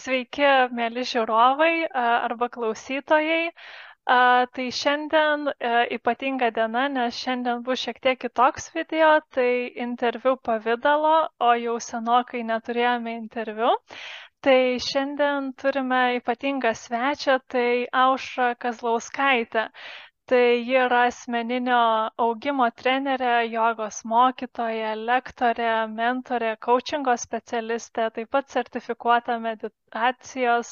Sveiki, mėly žiūrovai arba klausytojai. Tai šiandien ypatinga diena, nes šiandien bus šiek tiek kitoks video, tai interviu pavydalo, o jau senokai neturėjome interviu. Tai šiandien turime ypatingą svečią, tai Aušra Kazlauskaitė tai ji yra asmeninio augimo trenerė, jogos mokytoja, lektorė, mentorė, coachingo specialistė, taip pat sertifikuota meditacijos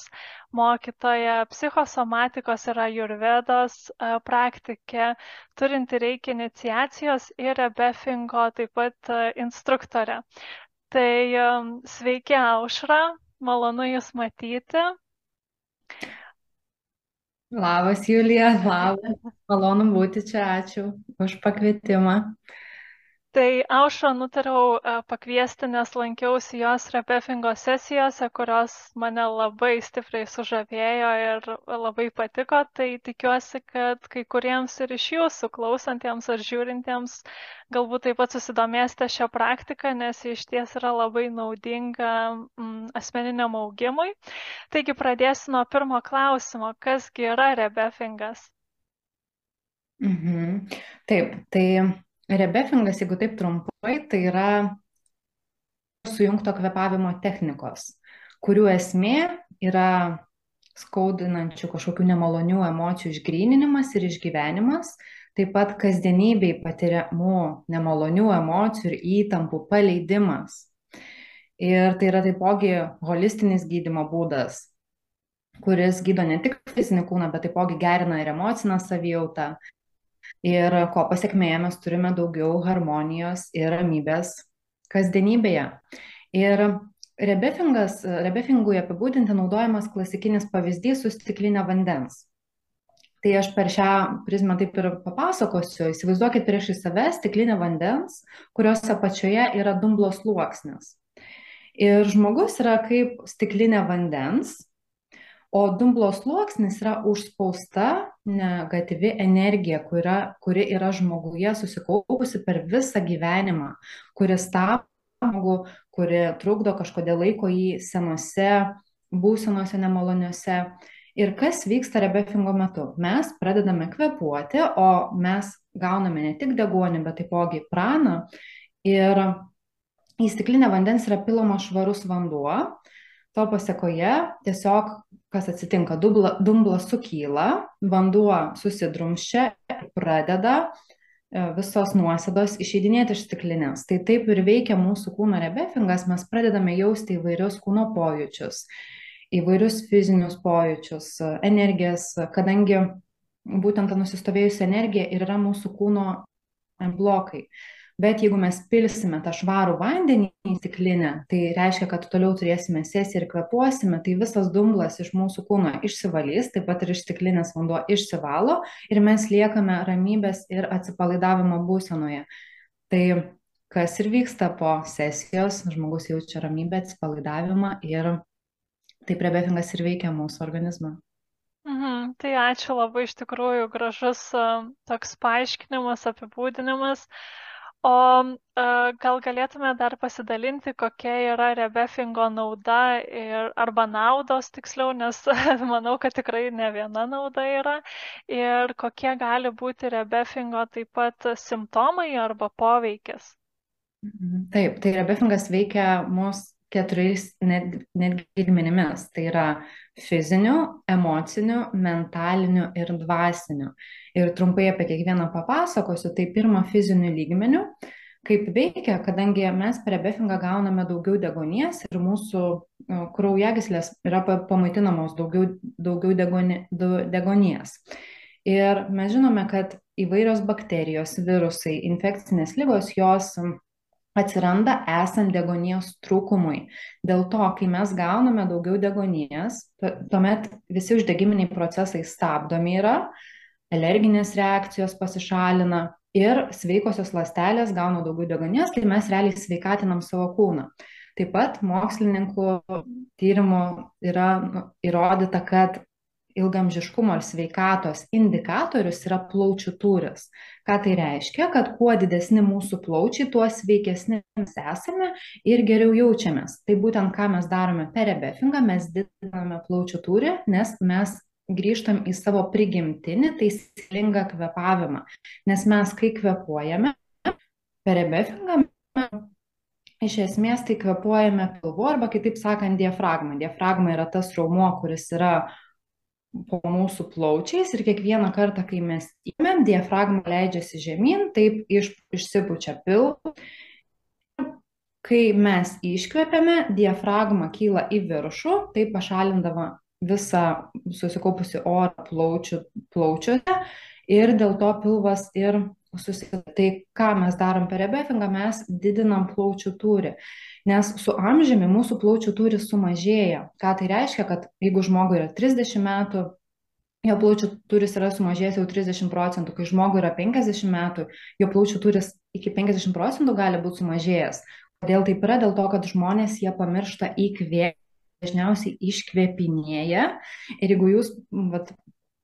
mokytoja, psichosomatikos ir ajurvedos e, praktikė, turinti reikia iniciacijos ir rebefingo taip pat e, instruktorė. Tai e, sveiki Aušra, malonu Jūs matyti. Labas, Julija, labas. Malonu būti čia, ačiū už pakvietimą. Tai Aušą nutariau e, pakviesti, nes lankiausi jos repefingo sesijose, kurios mane labai stipriai sužavėjo ir labai patiko. Tai tikiuosi, kad kai kuriems ir iš jūsų klausantiems ar žiūrintiems galbūt taip pat susidomėsite šią praktiką, nes iš ties yra labai naudinga mm, asmeniniam augimui. Taigi pradėsiu nuo pirmo klausimo, kasgi yra rebefingas? Mhm. Taip, tai Rebefingas, jeigu taip trumpai, tai yra sujungto kvepavimo technikos, kurių esmė yra skaudinančių kažkokių nemalonių emocijų išgryninimas ir išgyvenimas, taip pat kasdienybei patiriamų nemalonių emocijų ir įtampų paleidimas. Ir tai yra taipogi holistinis gydimo būdas, kuris gydo ne tik fizinį kūną, bet taipogi gerina ir emocinę savijautą, ir ko pasiekmėje mes turime daugiau harmonijos ir ramybės kasdienybėje. Ir rebefingas, rebefingui apibūdinti naudojamas klasikinis pavyzdys su stiklinė vandens. Tai aš per šią prizmę taip ir papasakosiu. Įsivaizduokit priešai save stiklinę vandens, kurios apačioje yra dumblo sluoksnis. Ir žmogus yra kaip stiklinė vandens, o dumblo sluoksnis yra užspausta negatyvi energija, kuri yra, kuri yra žmoguje susikaupusi per visą gyvenimą, kuris stabdo žmogų, kuri trukdo kažkodėl laiko jį senose būsenose nemaloniuose. Ir kas vyksta rebefingo metu? Mes pradedame kvepuoti, o mes gauname ne tik degonį, bet taipogi praną. Ir į stiklinę vandens yra pilama švarus vanduo, To pasiekoje tiesiog, kas atsitinka, dubla, dumblas sukyla, vanduo susidrumščia pradeda e, visos nuosėdos išeidinėti iš stiklinės. Tai taip ir veikia mūsų kūno rebefingas, mes pradedame jausti įvairius kūno pojūčius, įvairius fizinius pojūčius, energijas, kadangi būtent ta nusistovėjusi energija ir yra mūsų kūno blokai. Bet jeigu mes pilsime tą švarų vandenį į stiklinę, tai reiškia, kad toliau turėsime sesiją ir kvepuosime, tai visas dumblas iš mūsų kūno išsivalys, taip pat ir iš stiklinės vanduo išsivalo ir mes liekame ramybės ir atsipalaidavimo būsenoje. Tai kas ir vyksta po sesijos, žmogus jaučia ramybę, atsipalaidavimą ir taip rebefingas ir veikia mūsų organizmą. Mhm, tai ačiū labai iš tikrųjų gražus toks paaiškinimas, apibūdinimas. Uh, O gal galėtume dar pasidalinti, kokia yra rebefingo nauda ir, arba naudos tiksliau, nes manau, kad tikrai ne viena nauda yra. Ir kokie gali būti rebefingo taip pat simptomai arba poveikis. Mhm. Taip, tai rebefingas veikia mūsų keturiais netgi net lygmenimis. Tai yra fiziniu, emociniu, mentaliniu ir dvasiniu ir trumpai apie kiekvieną papasakosiu. Tai pirmą fizinių lygmenių, kaip veikia, kadangi mes per rebefingą gauname daugiau degonies ir mūsų kraujagyslės yra pamaitinamos daugiau, daugiau degoni, degonies. Ir mes žinome, kad įvairios bakterijos, virusai, infekcinės lygos, jos atsiranda esant degonijos trūkumui. Dėl to, kai mes gauname daugiau degonijos, tuomet visi uždegiminiai procesai stabdomi yra, alerginės reakcijos pasišalina ir sveikosios ląstelės gauna daugiau degonės, tai mes realiai sveikatinam savo kūną. Taip pat mokslininkų tyrimų yra įrodyta, kad ilgamžiškumo ir sveikatos indikatorius yra plaučių tūris. Ką tai reiškia? Kad kuo didesni mūsų plaučiai, tuo sveikesni mes esame ir geriau jaučiamės. Tai būtent ką mes darome per rebefingą, mes didiname plaučių tūrį, nes mes grįžtam į savo prigimtinį taisyklingą kvepavimą. Nes mes, kai kvepuojame, per rebefingą iš esmės tai kvepuojame pilvu arba kitaip sakant diafragma. Diafragma yra tas raumuo, kuris yra po mūsų plaučiais ir kiekvieną kartą, kai mes įmėm, diafragma leidžiasi žemyn, taip iš, išsipučia pilvą. Kai mes iškvepiame, diafragma kyla į viršų, taip pašalindama visą susikaupusi orą plaučių, plaučiuose ir dėl to pilvas ir susideda. Tai ką mes darom per rebefingą, mes didinam plaučių tūrį. Nes su amžiumi mūsų plaučių tūris sumažėja. Ką tai reiškia, kad jeigu žmogui yra 30 metų, jo plaučių turis yra sumažėjęs jau 30 procentų, kai žmogui yra 50 metų, jo plaučių turis iki 50 procentų gali būti sumažėjęs. Kodėl taip yra? Dėl to, kad žmonės jie pamiršta įkvėpti, dažniausiai iškvėpinėja. Ir jeigu jūs vat,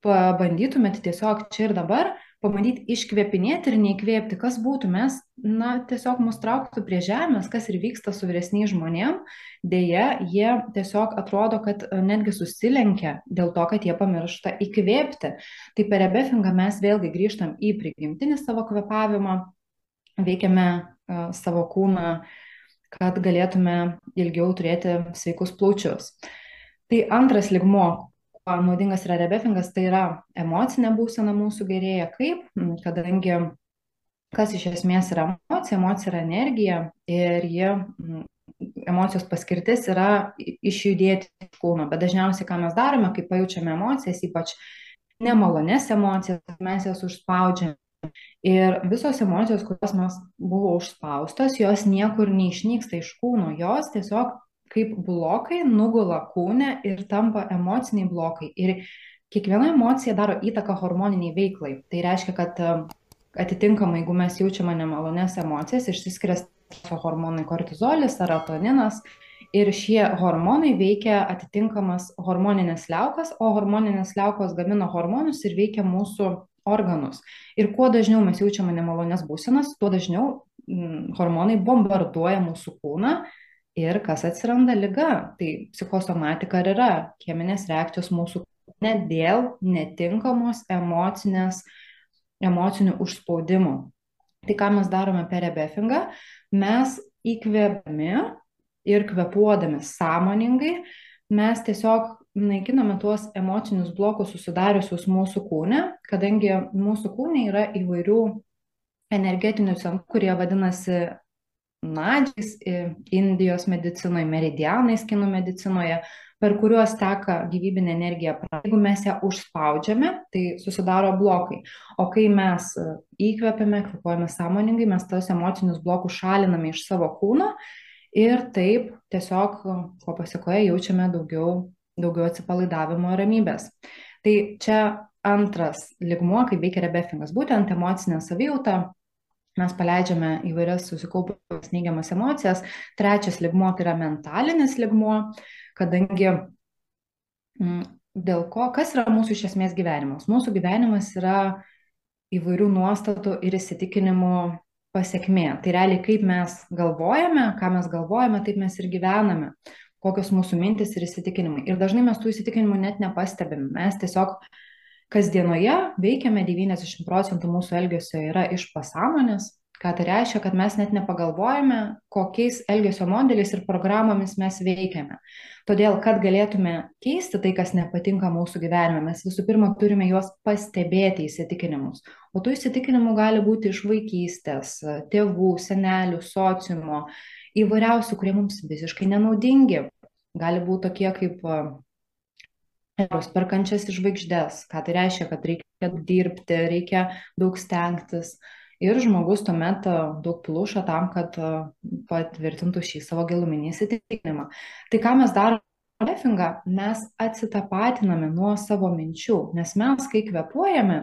pabandytumėte tiesiog čia ir dabar pabandyti iškvėpinėti ir neįkvėpti, kas būtų, mes, na, tiesiog mus trauktų prie žemės, kas ir vyksta su vyresniais žmonėm, dėja, jie tiesiog atrodo, kad e, netgi susilenkia dėl to, kad jie pamiršta įkvėpti. Tai per rebefingą mes vėlgi grįžtam į prigimtinį savo kvepavimą, veikiame uh, savo kūną, kad galėtume ilgiau turėti sveikus plaučius. Tai antras ligmo, naudingas yra rebefingas, tai yra emocinė būsena mūsų gerėja. Kaip? Mm, kadangi kas iš esmės yra emocija, emocija yra energija ir jie, mm, emocijos paskirtis yra išjudėti iš kūno, bet dažniausiai ką mes darome, kai pajaučiame emocijas, ypač nemalonės emocijas, mes jas užspaudžiame. Ir visos emocijos, kurios mes buvo užspaustos, jos niekur neišnyksta iš kūno, jos tiesiog kaip blokai nugula kūne ir tampa emociniai blokai. Ir kiekviena emocija daro įtaką hormoniniai veiklai. Tai reiškia, kad e, atitinkamai, jeigu mes jaučiame nemalonės emocijas, išsiskiria hormonai kortizolis, serotoninas ir šie hormonai veikia atitinkamas hormoninės liaukas, o hormoninės liaukos gamina hormonus ir veikia mūsų organus. Ir kuo dažniau mes jaučiame nemalonės būsenas, tuo dažniau hormonai bombarduoja mūsų kūną ir kas atsiranda lyga. Tai psichosomatika ir yra cheminės reakcijos mūsų kūne dėl netinkamos emocinės, emocinių užspaudimų. Tai ką mes darome per rebefingą, mes įkvėpami ir kvepuodami sąmoningai, mes tiesiog naikiname tuos emocinius blokus susidariusius mūsų kūne, kadangi mūsų kūne yra įvairių energetinių centrų, kurie vadinasi nadžiais Indijos medicinoje, meridianais kinų medicinoje, per kuriuos teka gyvybinė energija. Jeigu mes ją užspaudžiame, tai susidaro blokai. O kai mes e, įkvepiame, kvepuojame sąmoningai, mes tos emocinius blokus šaliname iš savo kūno ir taip tiesiog, ko pasiekoje, jaučiame daugiau, daugiau atsipalaidavimo ir ramybės. Tai čia antras ligmuo, kaip veikia rebefingas, būtent emocinė savijauta, mes paleidžiame įvairias susikaupusias neigiamas emocijas. Trečias ligmuo tai yra mentalinis ligmuo, kadangi mm, dėl ko, kas yra mūsų iš esmės gyvenimas? Mūsų gyvenimas yra įvairių nuostatų ir įsitikinimų pasiekmė. Tai realiai kaip mes galvojame, ką mes galvojame, taip mes ir gyvename kokios mūsų mintis ir įsitikinimai. Ir dažnai mes tų įsitikinimų net nepastebime. Mes tiesiog uh, kasdienoje veikiame 90 procentų mūsų elgesio yra iš pasąmonės, ką tai reiškia, kad mes net nepagalvojame, kokiais elgesio modeliais ir programomis mes veikiame. Todėl, kad galėtume keisti tai, kas nepatinka mūsų gyvenime, mes visų pirma turime juos pastebėti įsitikinimus. O tų įsitikinimų gali būti iš vaikystės, tėvų, senelių, sociumo, įvairiausių, kurie mums visiškai nenaudingi. Gali būti tokie kaip erus perkančias žvaigždes. Ką tai reiškia, kad reikia dirbti, reikia daug stengtis. Ir žmogus tuomet e, daug pluša tam, kad e, patvirtintų šį savo giluminį įsitikinimą. Tai ką mes darome? Refingą mes atsitapatiname nuo savo minčių, nes mes, kai kvepuojame,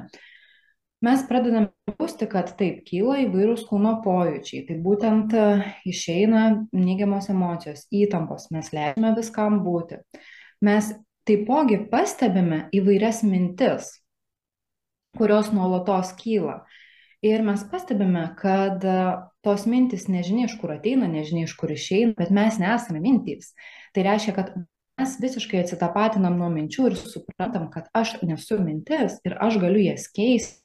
mes pradedame jausti, kad taip kyla įvairūs kūno pojūčiai, tai būtent e, išeina neigiamos emocijos, įtampos, mes leidžiame viskam būti. Mes taipogi pastebime įvairias mintis, kurios nuolatos kyla. Ir mes pastebime, kad tos mintis nežinia iš kur ateina, nežinia iš kur išeina, bet mes nesame mintys. Tai reiškia, kad mes visiškai atsitapatinam nuo minčių ir suprantam, kad aš nesu mintis ir aš galiu jas keisti.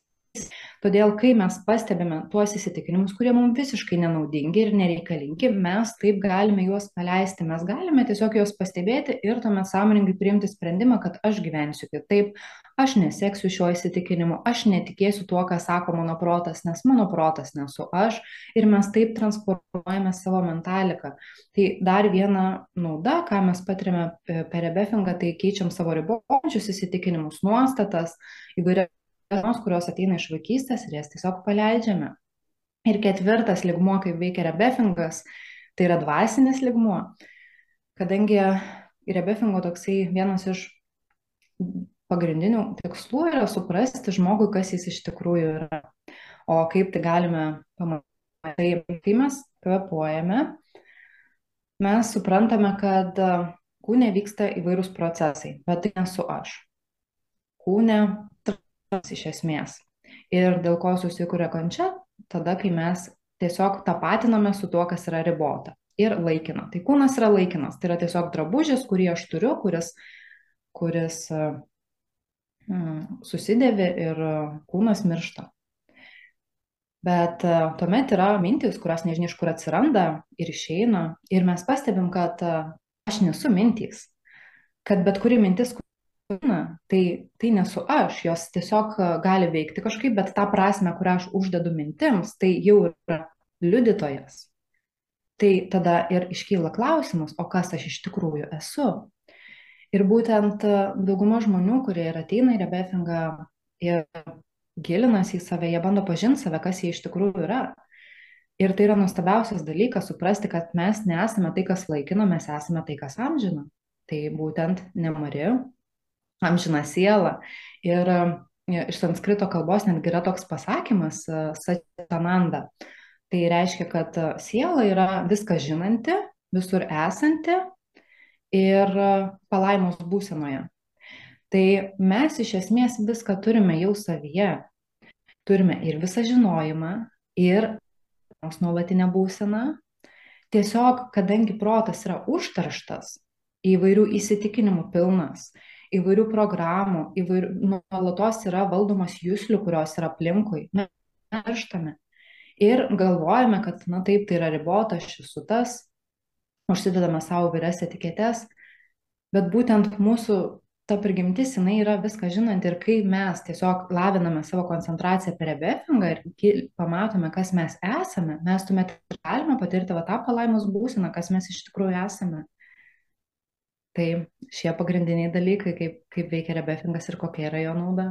Todėl, kai mes pastebime tuos įsitikinimus, kurie mums visiškai nenaudingi ir nereikalingi, mes taip galime juos paleisti. Mes galime tiesiog juos pastebėti ir tuomet sąmoningai priimti sprendimą, kad aš gyvensiu kitaip, aš neseksiu šio įsitikinimu, aš netikėsiu tuo, ką sako mano protas, nes mano protas nesu aš ir mes taip transformuojame savo mentaliką. Tai dar viena nauda, ką mes patiriame per rebefingą, tai keičiam savo ribojančius įsitikinimus, nuostatas, įvairias dienos, kurios ateina iš vaikystės ir jas tiesiog paleidžiame. Ir ketvirtas ligmuo, kaip veikia rebefingas, tai yra dvasinis ligmuo, kadangi rebefingo toksai vienas iš pagrindinių tikslų yra suprasti žmogui, kas jis iš tikrųjų yra. O kaip tai galime pamatyti? Kai mes kvepuojame, mes suprantame, kad kūne vyksta įvairūs procesai, bet tai nesu aš. Kūne iš esmės. Ir dėl ko susikuria kančia? Tada, kai mes tiesiog tapatiname su tuo, kas yra ribota ir laikina. Tai kūnas yra laikinas, tai yra tiesiog drabužis, kurį aš turiu, kuris, kuris mm, susidėvi ir kūnas miršta. Bet tuomet yra mintis, kurios nežinia iš kur atsiranda ir išeina. Ir mes pastebim, kad aš nesu mintys. Kad bet kuri mintis, tai, tai nesu aš, jos tiesiog e, gali veikti kažkaip, bet tą prasme, kurią aš uždedu mintims, tai jau yra liudytojas. Tai tada ir iškyla klausimas, o kas aš iš tikrųjų esu. Ir būtent e, dauguma žmonių, kurie ir ateina į rebefingą ir gilinasi į save, jie bando pažinti save, kas jie iš tikrųjų yra. Ir tai yra nuostabiausias dalykas suprasti, kad mes nesame tai, kas laikino, mes esame tai, kas amžino. Tai būtent nemari, amžiną sielą. Ir e, iš sanskrito kalbos netgi yra toks pasakymas e, satananda. Tai reiškia, kad e, siela yra viską žinanti, visur esanti ir palaimos būsenoje. Tai mes iš esmės viską turime jau savyje. Turime ir visą žinojimą, ir nuolatinę būseną. Tiesiog, kadangi protas yra užtarštas, įvairių įsitikinimų pilnas, įvairių programų, įvairių, nuolatos yra valdomos jūslių, kurios yra aplinkui. Mes mirštame. Ir galvojame, kad, na taip, tai yra ribota, aš esu tas, užsidedame savo vairias etiketes, bet būtent mūsų ta prigimtis, jinai yra viską žinant ir kai mes tiesiog laviname savo koncentraciją per rebefingą ir pamatome, kas mes esame, mes tuomet galime patirti va tą palaimos būseną, kas mes iš tikrųjų esame. Tai šie pagrindiniai dalykai, kaip, kaip veikia rebefingas ir kokia yra jo nauda.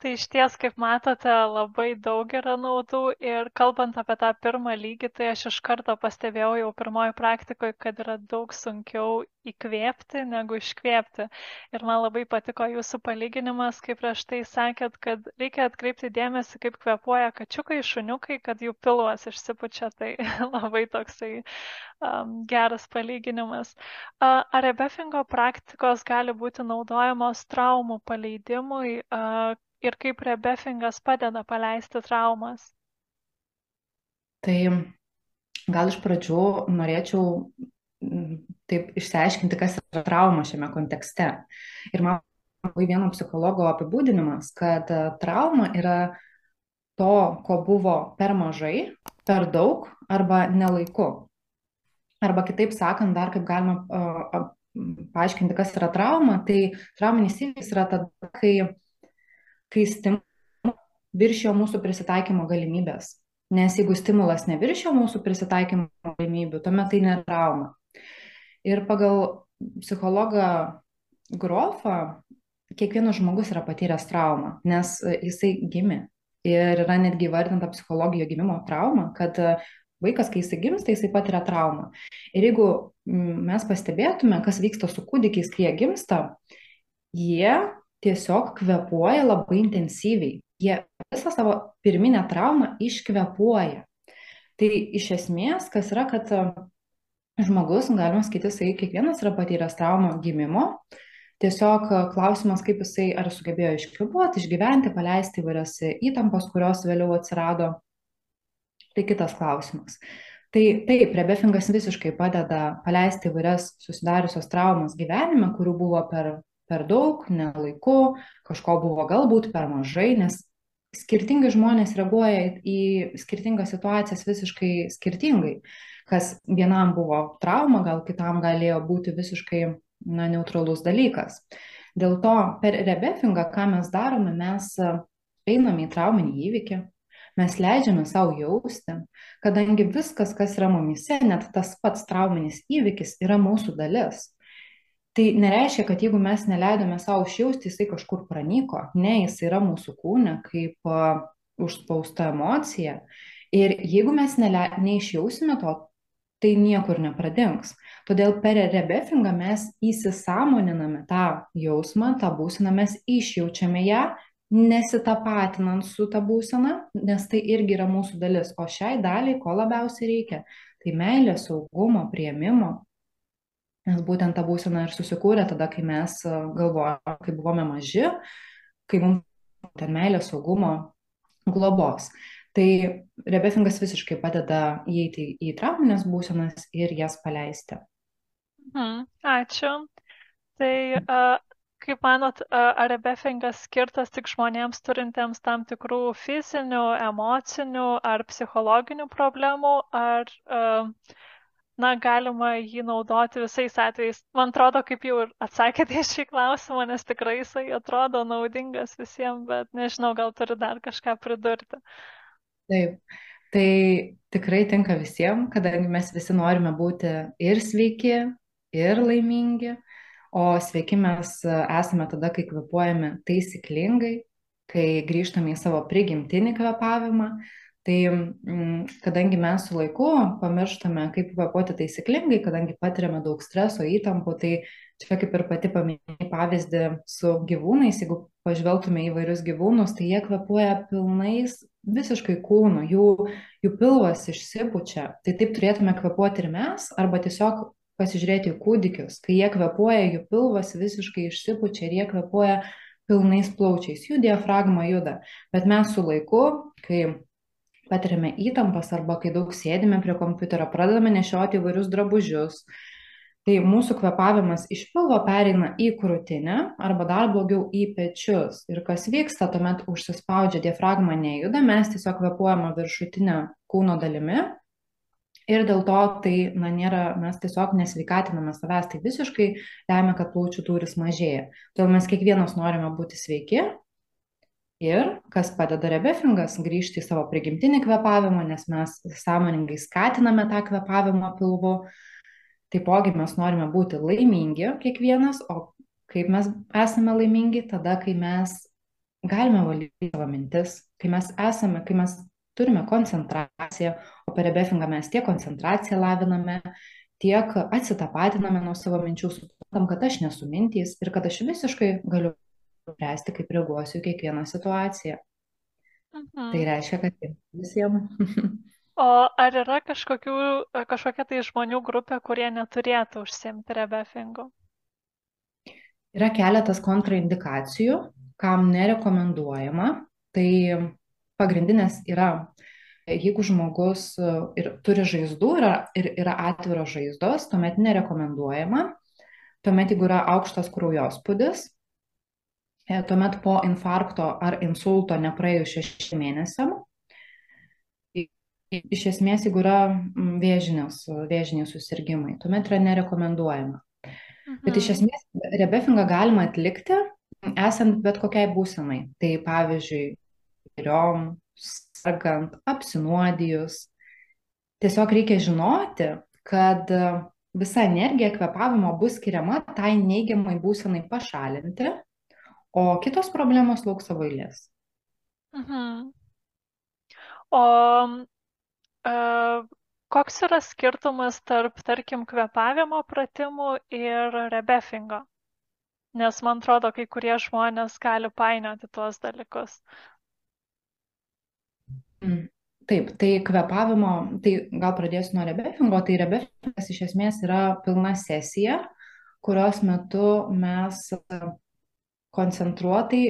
Tai iš ties, kaip matote, labai daug yra naudų ir kalbant apie tą pirmą lygį, tai aš iš karto pastebėjau jau pirmoji praktikoje, kad yra daug sunkiau įkvėpti negu iškvėpti. Ir man labai patiko jūsų palyginimas, kaip prieš tai sakėt, kad reikia atkreipti dėmesį, kaip kvepuoja kačiukai, šuniukai, kad jų piluos išsipučia. Tai labai toksai um, geras palyginimas. Uh, ar rebefingo praktikos gali būti naudojamos traumų paleidimui? Uh, ir kaip rebefingas padeda paleisti traumas? Tai gal iš pradžių norėčiau taip išsiaiškinti, kas yra trauma šiame kontekste. Ir man labai vieno psichologo apibūdinimas, kad e, trauma yra to, ko buvo per mažai, per daug arba nelaiku. Arba kitaip sakant, dar kaip galima uh, paaiškinti, kas yra trauma, tai trauminis įvykis yra tada, kai kai stimulas viršijo mūsų prisitaikymo galimybės. Nes jeigu stimulas neviršijo mūsų prisitaikymo galimybių, tuomet tai nėra trauma. Ir pagal psichologą Grofą, kiekvienas žmogus yra patyręs traumą, nes jisai gimė. Ir yra netgi įvardinta psichologijo gimimo trauma, kad vaikas, kai jisai gimsta, jisai patiria traumą. Ir jeigu mes pastebėtume, kas vyksta su kūdikiais, kai jie gimsta, jie tiesiog kvepuoja labai intensyviai. Jie visą savo pirminę traumą iškvepuoja. Tai iš esmės, kas yra, kad e, žmogus, galima sakyti, jisai kiekvienas yra patyręs traumą gimimo, Tiesiog klausimas, kaip jisai ar sugebėjo iškvėpuoti, išgyventi, paleisti įvairias įtampas, kurios vėliau atsirado. Tai kitas klausimas. Tai taip, rebefingas visiškai padeda paleisti įvairias susidariusios traumas gyvenime, kurių buvo per, per daug, nelaiku, kažko buvo galbūt per mažai, nes skirtingi žmonės reaguoja į skirtingas situacijas visiškai skirtingai. Kas vienam buvo trauma, gal kitam galėjo būti visiškai na, neutralus dalykas. Dėl to per rebefingą, ką mes darome, mes einame į trauminį įvykį, mes leidžiame savo jausti, kadangi viskas, kas yra mumise, net tas pats trauminis įvykis yra mūsų dalis. Tai nereiškia, kad jeigu mes neleidome savo išjausti, jisai kažkur pranyko. Ne, jis yra mūsų kūne kaip uh, užspausta emocija. Ir jeigu mes nele, neišjausime to, tai niekur nepradings. Todėl per rebefingą mes įsisamoniname tą jausmą, tą būseną, mes išjaučiame ją, nesitapatinant su tą būseną, nes tai irgi yra mūsų dalis. O šiai daliai, ko labiausiai reikia, tai meilė, saugumo, prieimimo, Nes būtent ta būsena ir susikūrė tada, kai mes e, galvojame, kai buvome maži, kai mums ten meilė, saugumo, globos. Tai rebefingas visiškai padeda įeiti į trauminės būsenas ir jas paleisti. Mhm, ačiū. Tai uh, kaip manot, uh, ar rebefingas skirtas tik žmonėms turintiems tam tikrų fizinių, emocinių ar psichologinių problemų, ar uh, na, galima jį naudoti visais atvejais. Man atrodo, kaip jau ir atsakėte šį klausimą, nes tikrai jisai atrodo naudingas visiems, bet nežinau, gal turi dar kažką pridurti. Taip, tai tikrai tinka visiems, kadangi mes visi norime būti ir sveiki, ir laimingi, o sveiki mes esame tada, kai kvepuojame taisyklingai, kai grįžtame į savo prigimtinį kvepavimą, Tai mm, kadangi mes su laiku pamirštame, kaip kvėpuoti taisyklingai, kadangi patiriame daug streso, įtampų, tai čia kaip ir pati paminėjai pavyzdį su gyvūnais, jeigu pažvelgtume į vairius gyvūnus, tai jie kvepuoja pilnais visiškai kūnu, jų, jų pilvas išsipučia. Tai taip turėtume kvepuoti ir mes, arba tiesiog pasižiūrėti į kūdikius. Kai jie kvepuoja, jų pilvas visiškai išsipučia ir jie kvepuoja pilnais plaučiais, jų diafragma juda. Bet mes su laiku, kai patiriame įtampas arba kai daug sėdime prie kompiuterio, pradedame nešioti įvairius drabužius. Tai mūsų kvepavimas iš pilvo pereina į krūtinę arba dar blogiau į pečius. Ir kas vyksta, tuomet užsispaudžia diafragma nejuda, mes tiesiog kvepuojame viršutinę kūno dalimi. Ir dėl to tai, na, nėra, mes tiesiog nesveikatiname savęs, tai visiškai lemia, kad plaučių tūris mažėja. Todėl mes kiekvienas norime būti sveiki, Ir kas padeda rebefingas grįžti į savo prigimtinį kvepavimą, nes mes sąmoningai skatiname tą kvepavimą pilvu. Taipogi mes norime būti laimingi kiekvienas, o kaip mes esame laimingi, tada, kai mes galime valdyti savo mintis, kai mes esame, kai mes turime koncentraciją, o per rebefingą mes tiek koncentraciją laviname, tiek atsitapatiname nuo savo minčių, suprantam, kad aš nesu mintys ir kad aš visiškai galiu spręsti, kaip reaguosiu į kiekvieną situaciją. Mhm. Tai reiškia, kad visiems. o ar yra kažkokių, kažkokia tai žmonių grupė, kurie neturėtų užsimti rebefingu? Yra keletas kontraindikacijų, kam nerekomenduojama. Tai pagrindinės yra, jeigu žmogus ir turi žaizdų yra, ir yra atviros žaizdos, tuomet nerekomenduojama. Tuomet, jeigu yra aukštas kraujospūdis, tuomet po infarkto ar insulto nepraėjus šešiem mėnesiam, iš esmės, jeigu yra vėžinės, vėžiniai susirgymai, tuomet yra nerekomenduojama. Mhm. Bet iš esmės rebefingą galima atlikti esant bet kokiai būsenai. Tai pavyzdžiui, geriom, sargant, apsinuodijus. Tiesiog reikia žinoti, kad visa energija kvepavimo bus skiriama tai neigiamai būsenai pašalinti o kitos problemos lauks savo eilės. Mhm. O uh, koks yra skirtumas tarp, tarkim, kvepavimo pratimų ir rebefingo? Nes man atrodo, kai kurie žmonės gali painioti tuos dalykus. Mm, taip, tai kvepavimo, tai gal pradėsiu nuo rebefingo, tai rebefingas iš esmės yra pilna sesija, kurios metu mes koncentruotai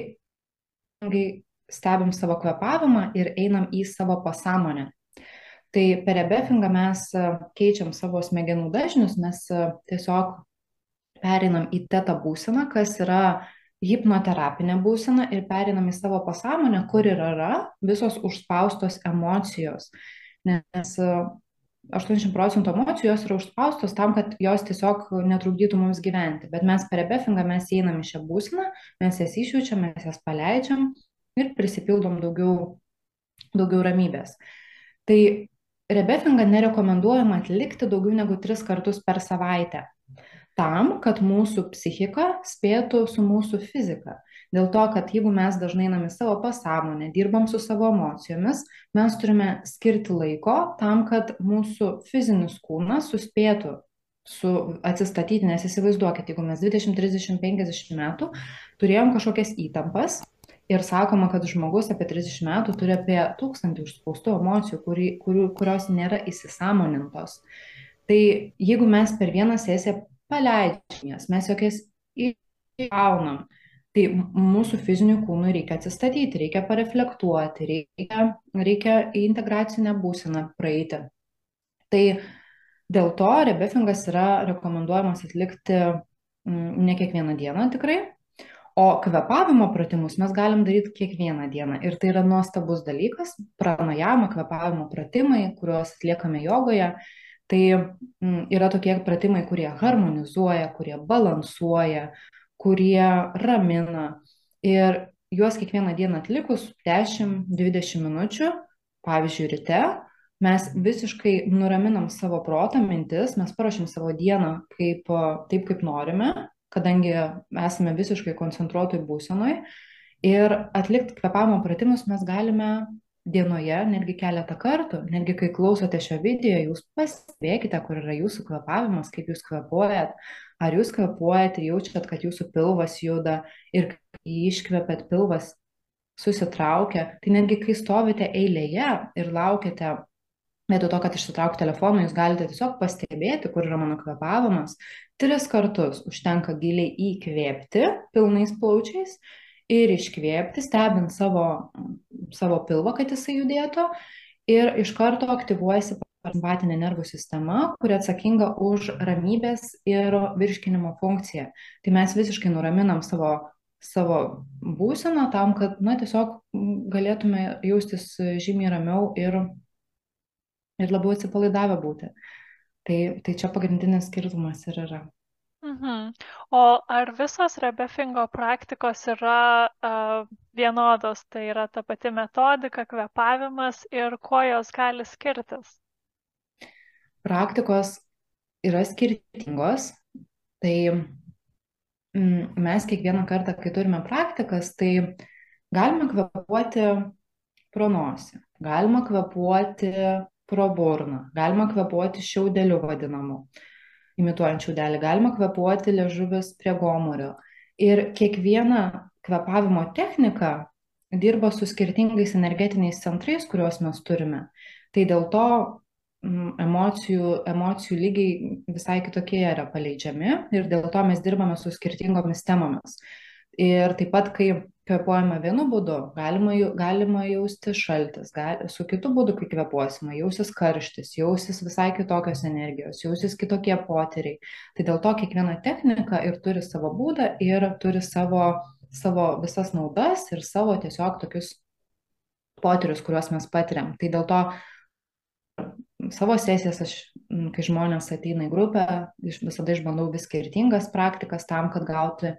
stebim savo kvepavimą ir einam į savo pasąmonę. Tai per rebefingą mes keičiam savo smegenų dažnius, mes tiesiog pereinam į tetą būseną, kas yra hipnoterapinė būsena ir pereinam į savo pasąmonę, kur ir yra visos užspaustos emocijos. Nes 80 procentų emocijų jos yra užspaustos tam, kad jos tiesiog netrukdytų mums gyventi. Bet mes per rebefingą mes einam į šią būseną, mes jas išjaučiam, mes jas paleidžiam ir prisipildom daugiau, daugiau ramybės. Tai rebefingą nerekomenduojama atlikti daugiau negu tris kartus per savaitę. Tam, kad mūsų psichika spėtų su mūsų fizika. Dėl to, kad jeigu mes dažnai einame į savo pasąmonę, dirbam su savo emocijomis, mes turime skirti laiko tam, kad mūsų fizinis kūnas suspėtų su atsistatyti, nes įsivaizduokit, jeigu mes 20, 30, 50 metų turėjom kažkokias įtampas, ir sakoma, kad žmogus apie 30 metų turi apie tūkstantį užspaustų emocijų, kuri, kurių, kurios nėra įsisamonintos. Tai jeigu mes per vieną sesiją paleidžiam jas, mes jokias įgaunam, tai mūsų fizinių kūnų reikia atsistatyti, reikia pareflektuoti, reikia, reikia į integracinę būseną praeiti. Tai dėl to rebefingas yra rekomenduojamas atlikti ne kiekvieną dieną tikrai, O kvepavimo pratimus mes galim daryti kiekvieną dieną. Ir tai yra nuostabus dalykas. Pranajama, kvepavimo pratimai, kuriuos atliekame jogoje, tai yra tokie pratimai, kurie harmonizuoja, kurie balansuoja, kurie ramina. Ir juos kiekvieną dieną atlikus 10-20 minučių, pavyzdžiui, ryte, mes visiškai nuraminam savo protą, mintis, mes parašym savo dieną kaip, taip, kaip norime kadangi esame visiškai koncentruotoj būsenoj. Ir atlikti kvepavimo pratimus mes galime dienoje netgi keletą kartų. Netgi kai klausote šio video, jūs pastebėkite, kur yra jūsų kvepavimas, kaip jūs kvepuojat. Ar jūs kvepuojat ir jaučiat, kad jūsų pilvas juda ir kai iškvepiat pilvas susitraukia. Tai netgi kai stovite eilėje ir laukiate Vietoj to, kad išsitraukti telefoną, jūs galite tiesiog pastebėti, kur yra mano kvepavimas. Tris kartus užtenka giliai įkvėpti pilnais plaučiais ir iškvėpti, stebint savo, savo pilvą, kad jisai judėtų. Ir iš karto aktyvuojasi simpatinė nervų sistema, kuri atsakinga už ramybės ir virškinimo funkciją. Tai mes visiškai nuraminam savo, savo būseną tam, kad, na, tiesiog galėtume jaustis žymiai ramiau ir ir labiau atsipalaidavę būti. Tai, tai čia pagrindinis skirtumas ir yra. Mhm. O ar visos rebefingo praktikos yra uh, vienodos, tai yra ta pati metodika, kvepavimas ir kuo jos gali skirtis? Praktikos yra skirtingos, tai mm, mes kiekvieną kartą, kai turime praktikas, tai galime kvepuoti pro nosį, galima kvepuoti pro burną. Galima kvepuoti šiaudeliu vadinamu, imituojant šiaudelį. Galima kvepuoti liežuvis prie gomurio. Ir kiekviena kvepavimo technika dirba su skirtingais energetiniais centrais, kuriuos mes turime. Tai dėl to mm, emocijų, emocijų lygiai visai kitokie yra paleidžiami ir dėl to mes dirbame su skirtingomis temomis. Ir taip pat, kai kvėpuojame vienu būdu, galima, galima jausti šaltis, gal, su kitu būdu, kai kvėpuosime, jausis karštis, jausis visai kitokios energijos, jausis kitokie potyriai. Tai dėl to kiekviena technika ir turi savo būdą ir turi savo, savo visas naudas ir savo tiesiog tokius potyrius, kuriuos mes patiriam. Tai dėl to savo sesijas aš, kai žmonės ateina į grupę, visada išbandau vis skirtingas praktikas tam, kad gauti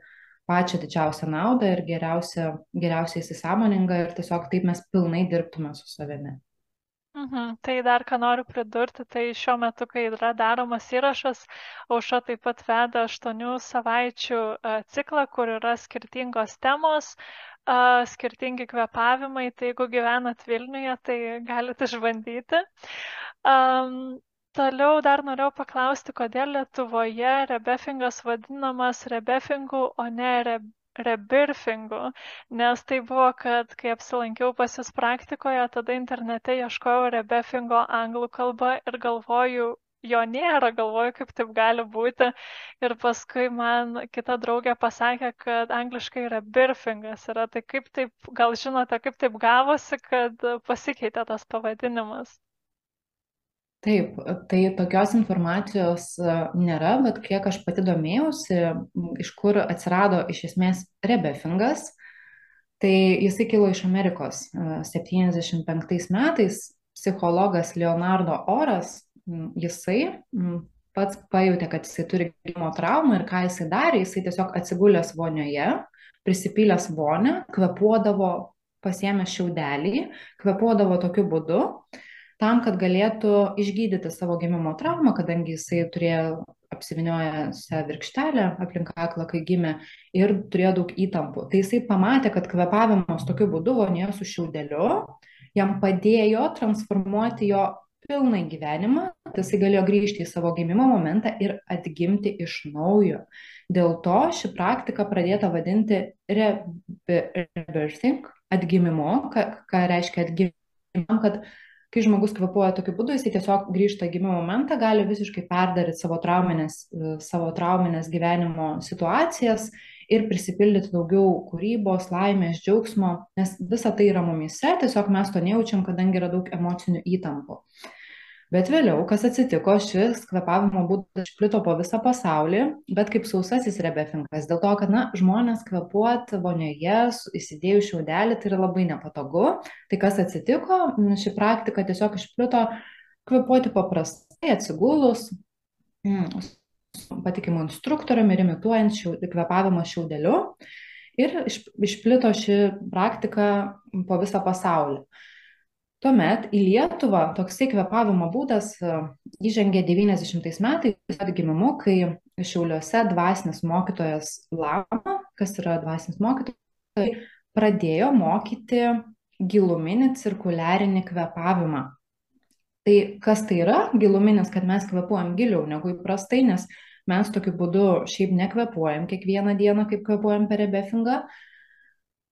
pačią didžiausią naudą ir geriausia, geriausiai įsisamoninga ir tiesiog taip mes pilnai dirbtume su savimi. Mhm. Tai dar ką noriu pridurti, tai šiuo metu, kai yra daromas įrašas, auša taip pat veda aštuonių savaičių ciklą, kur yra skirtingos temos, skirtingi kvepavimai, tai jeigu gyvenat Vilniuje, tai galite išbandyti. Toliau dar norėjau paklausti, kodėl Lietuvoje rebefingas vadinamas rebefingu, o ne re, rebirfingu, nes tai buvo, kad kai apsilankiau pas jūs praktikoje, tada internete ieškojau rebefingo anglų kalbą ir galvoju, jo nėra, galvoju, kaip taip gali būti. Ir paskui man kita draugė pasakė, kad angliškai yra birfingas. Yra. Tai kaip taip, gal žinote, kaip taip gavosi, kad pasikeitė tas pavadinimas? Taip, tai tokios informacijos e, nėra, bet kiek aš pati domėjausi, iš kur atsirado iš esmės rebefingas, tai jisai kilo iš Amerikos. 75 e, metais psichologas Leonardo Oras, jisai pats pajutė, kad jisai turi gimimo traumą ir ką jisai darė, jisai tiesiog atsigulęs vonioje, prisipylęs vonę, kvepuodavo, pasiemęs šiaudelį, kvepuodavo tokiu būdu tam, kad galėtų išgydyti savo gimimo traumą, kadangi jisai turėjo apsivinioję virkštelę aplink kaklą, kai gimė ir turėjo daug įtampų. Tai jisai pamatė, kad kvepavimas tokiu būdu vonėje su šiaudeliu jam padėjo transformuoti jo pilną gyvenimą, jisai galėjo grįžti į savo gimimo momentą ir atgimti iš naujo. Dėl to ši praktika pradėta vadinti rebirthing, atgimimo, ką, ką reiškia atgimimam, kad kai žmogus kvėpuoja tokiu būdu, jisai tiesiog grįžta į gimimo momentą, gali visiškai perdaryti savo trauminės, savo trauminės gyvenimo situacijas ir prisipildyti daugiau kūrybos, laimės, džiaugsmo, nes visa tai yra mumise, tiesiog mes to nejaučiam, kadangi yra daug emocinių įtampų. Bet vėliau, kas atsitiko, šis kvepavimo būdas išplito po visą pasaulį, bet kaip sausasis rebefinkas, dėl to, kad na, žmonės kvepuot vonioje, įsidėjus šiaudelį, tai yra labai nepatogu. Tai kas atsitiko, ši praktika tiesiog išplito kvepuoti paprastai, atsigulus, mm, patikimu instruktoriumi ir imituojant šiau, kvepavimą šiaudeliu. Ir išplito ši praktika po visą pasaulį. Tuomet į Lietuvą toksai kvepavimo būdas e, įžengė 90 metais atgimimu, kai Šiauliuose dvasinis mokytojas Lama, kas yra dvasinis mokytojas, pradėjo mokyti giluminį cirkuliarinį kvepavimą. Tai kas tai yra giluminis, kad mes kvepuojam giliau negu įprastai, nes mes tokiu būdu šiaip nekvepuojam kiekvieną dieną, kaip kvepuojam per rebefingą,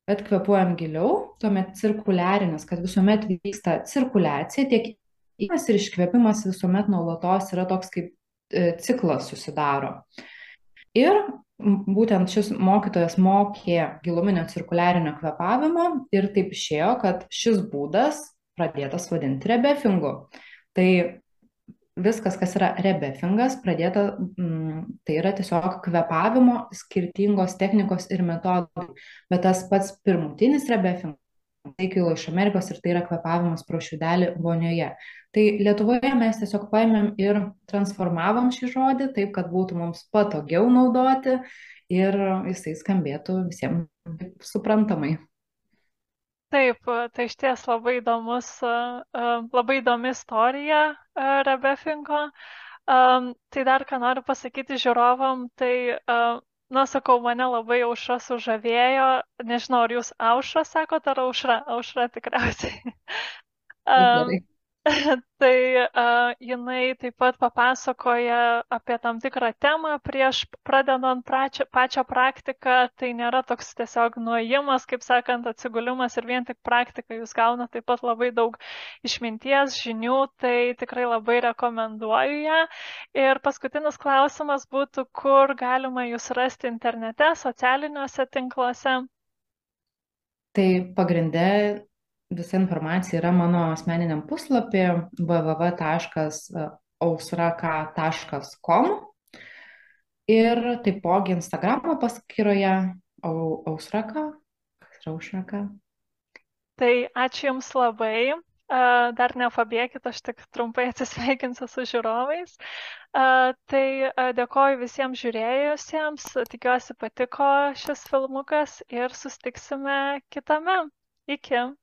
bet kvepuojam giliau, tuomet cirkuliarinis, kad visuomet vyksta cirkuliacija, tiek įkvėpimas ir iškvėpimas visuomet nuolatos yra toks kaip e, ciklas susidaro. Ir būtent šis mokytojas mokė giluminio cirkuliarinio kvepavimo ir taip išėjo, kad šis būdas pradėtas vadinti rebefingu. Tai viskas, kas yra rebefingas, pradėta, mm, tai yra tiesiog kvepavimo skirtingos technikos ir metodai. Bet tas pats pirmutinis rebefingas, tai kilo iš Amerikos ir tai yra kvepavimas pro šiudelį vonioje. Tai Lietuvoje mes tiesiog paėmėm ir transformavom šį žodį taip, kad būtų mums patogiau naudoti ir jisai skambėtų visiems suprantamai. Taip, tai iš ties labai įdomus, labai įdomi istorija Rebefinko. Tai dar ką noriu pasakyti žiūrovam, tai, na, sakau, mane labai aušra sužavėjo. Nežinau, ar jūs aušra sakote, ar aušra? Aušra tikriausiai. Gerai. Tai uh, jinai taip pat papasakoja apie tam tikrą temą prieš pradedant pračią, pačią praktiką. Tai nėra toks tiesiog nuėjimas, kaip sakant, atsigulimas ir vien tik praktika. Jūs gaunate taip pat labai daug išminties, žinių, tai tikrai labai rekomenduoju ją. Ir paskutinis klausimas būtų, kur galima jūs rasti internete, socialiniuose tinkluose. Tai pagrindė visa informacija yra mano asmeniniam puslapį www.ausraka.com ir taipogi Instagramo paskyroje Ausraka. Kas yra Ausraka? Tai ačiū Jums labai. Dar nepabėgit, aš tik trumpai atsisveikinsiu su žiūrovais. Tai dėkoju visiems žiūrėjusiems, tikiuosi patiko šis filmukas ir sustiksime kitame. Iki.